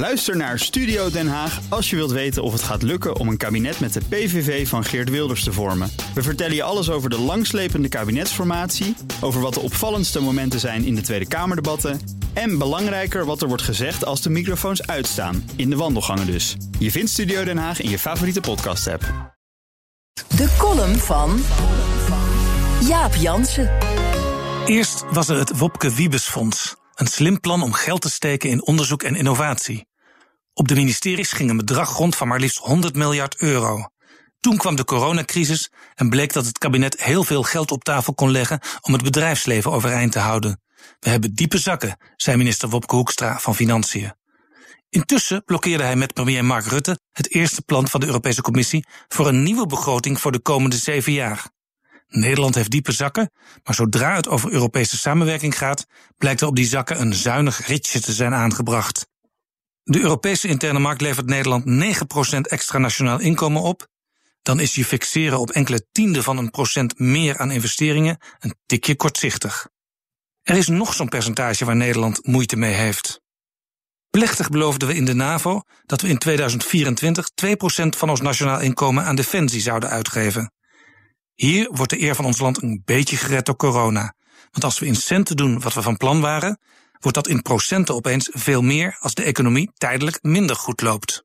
Luister naar Studio Den Haag als je wilt weten of het gaat lukken om een kabinet met de PVV van Geert Wilders te vormen. We vertellen je alles over de langslepende kabinetsformatie, over wat de opvallendste momenten zijn in de Tweede Kamerdebatten en belangrijker wat er wordt gezegd als de microfoons uitstaan, in de wandelgangen dus. Je vindt Studio Den Haag in je favoriete podcast-app. De column van Jaap Jansen. Eerst was er het Wopke Wiebesfonds. Een slim plan om geld te steken in onderzoek en innovatie. Op de ministeries ging een bedrag rond van maar liefst 100 miljard euro. Toen kwam de coronacrisis en bleek dat het kabinet heel veel geld op tafel kon leggen om het bedrijfsleven overeind te houden. We hebben diepe zakken, zei minister Wopke Hoekstra van Financiën. Intussen blokkeerde hij met premier Mark Rutte het eerste plan van de Europese Commissie voor een nieuwe begroting voor de komende zeven jaar. Nederland heeft diepe zakken, maar zodra het over Europese samenwerking gaat, blijkt er op die zakken een zuinig ritje te zijn aangebracht. De Europese interne markt levert Nederland 9% extra nationaal inkomen op. Dan is je fixeren op enkele tienden van een procent meer aan investeringen een tikje kortzichtig. Er is nog zo'n percentage waar Nederland moeite mee heeft. Plechtig beloofden we in de NAVO dat we in 2024 2% van ons nationaal inkomen aan defensie zouden uitgeven. Hier wordt de eer van ons land een beetje gered door corona. Want als we in centen doen wat we van plan waren, wordt dat in procenten opeens veel meer als de economie tijdelijk minder goed loopt.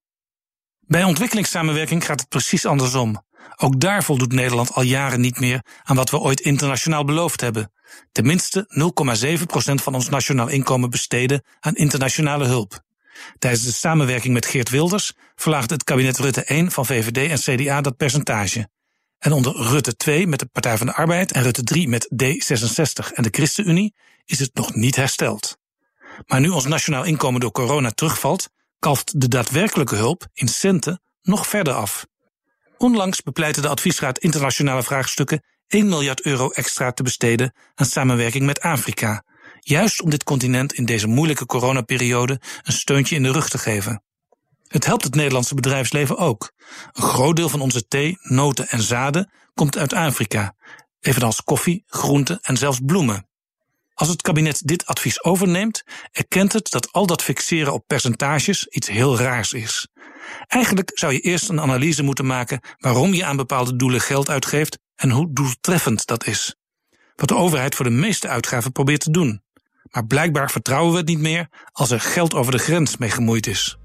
Bij ontwikkelingssamenwerking gaat het precies andersom. Ook daar voldoet Nederland al jaren niet meer aan wat we ooit internationaal beloofd hebben. Tenminste 0,7% van ons nationaal inkomen besteden aan internationale hulp. Tijdens de samenwerking met Geert Wilders verlaagde het kabinet Rutte 1 van VVD en CDA dat percentage. En onder Rutte 2 met de Partij van de Arbeid en Rutte 3 met D66 en de ChristenUnie is het nog niet hersteld. Maar nu ons nationaal inkomen door corona terugvalt, kalft de daadwerkelijke hulp in centen nog verder af. Onlangs bepleitte de adviesraad internationale vraagstukken 1 miljard euro extra te besteden aan samenwerking met Afrika, juist om dit continent in deze moeilijke coronaperiode een steuntje in de rug te geven. Het helpt het Nederlandse bedrijfsleven ook. Een groot deel van onze thee, noten en zaden komt uit Afrika, evenals koffie, groenten en zelfs bloemen. Als het kabinet dit advies overneemt, erkent het dat al dat fixeren op percentages iets heel raars is. Eigenlijk zou je eerst een analyse moeten maken waarom je aan bepaalde doelen geld uitgeeft en hoe doeltreffend dat is. Wat de overheid voor de meeste uitgaven probeert te doen. Maar blijkbaar vertrouwen we het niet meer als er geld over de grens mee gemoeid is.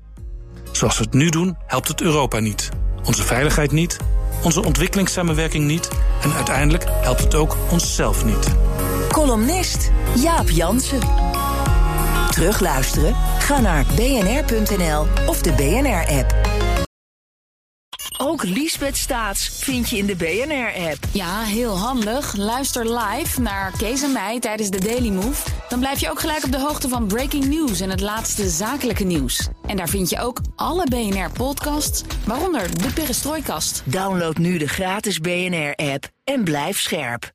Zoals we het nu doen, helpt het Europa niet, onze veiligheid niet, onze ontwikkelingssamenwerking niet en uiteindelijk helpt het ook onszelf niet. Columnist Jaap Jansen. Terugluisteren? Ga naar bnr.nl of de BNR-app. Ook Liesbeth Staats vind je in de BNR-app. Ja, heel handig. Luister live naar Kees en mij tijdens de Daily Move. Dan blijf je ook gelijk op de hoogte van breaking news en het laatste zakelijke nieuws. En daar vind je ook alle BNR-podcasts, waaronder de Perestrooikast. Download nu de gratis BNR-app en blijf scherp.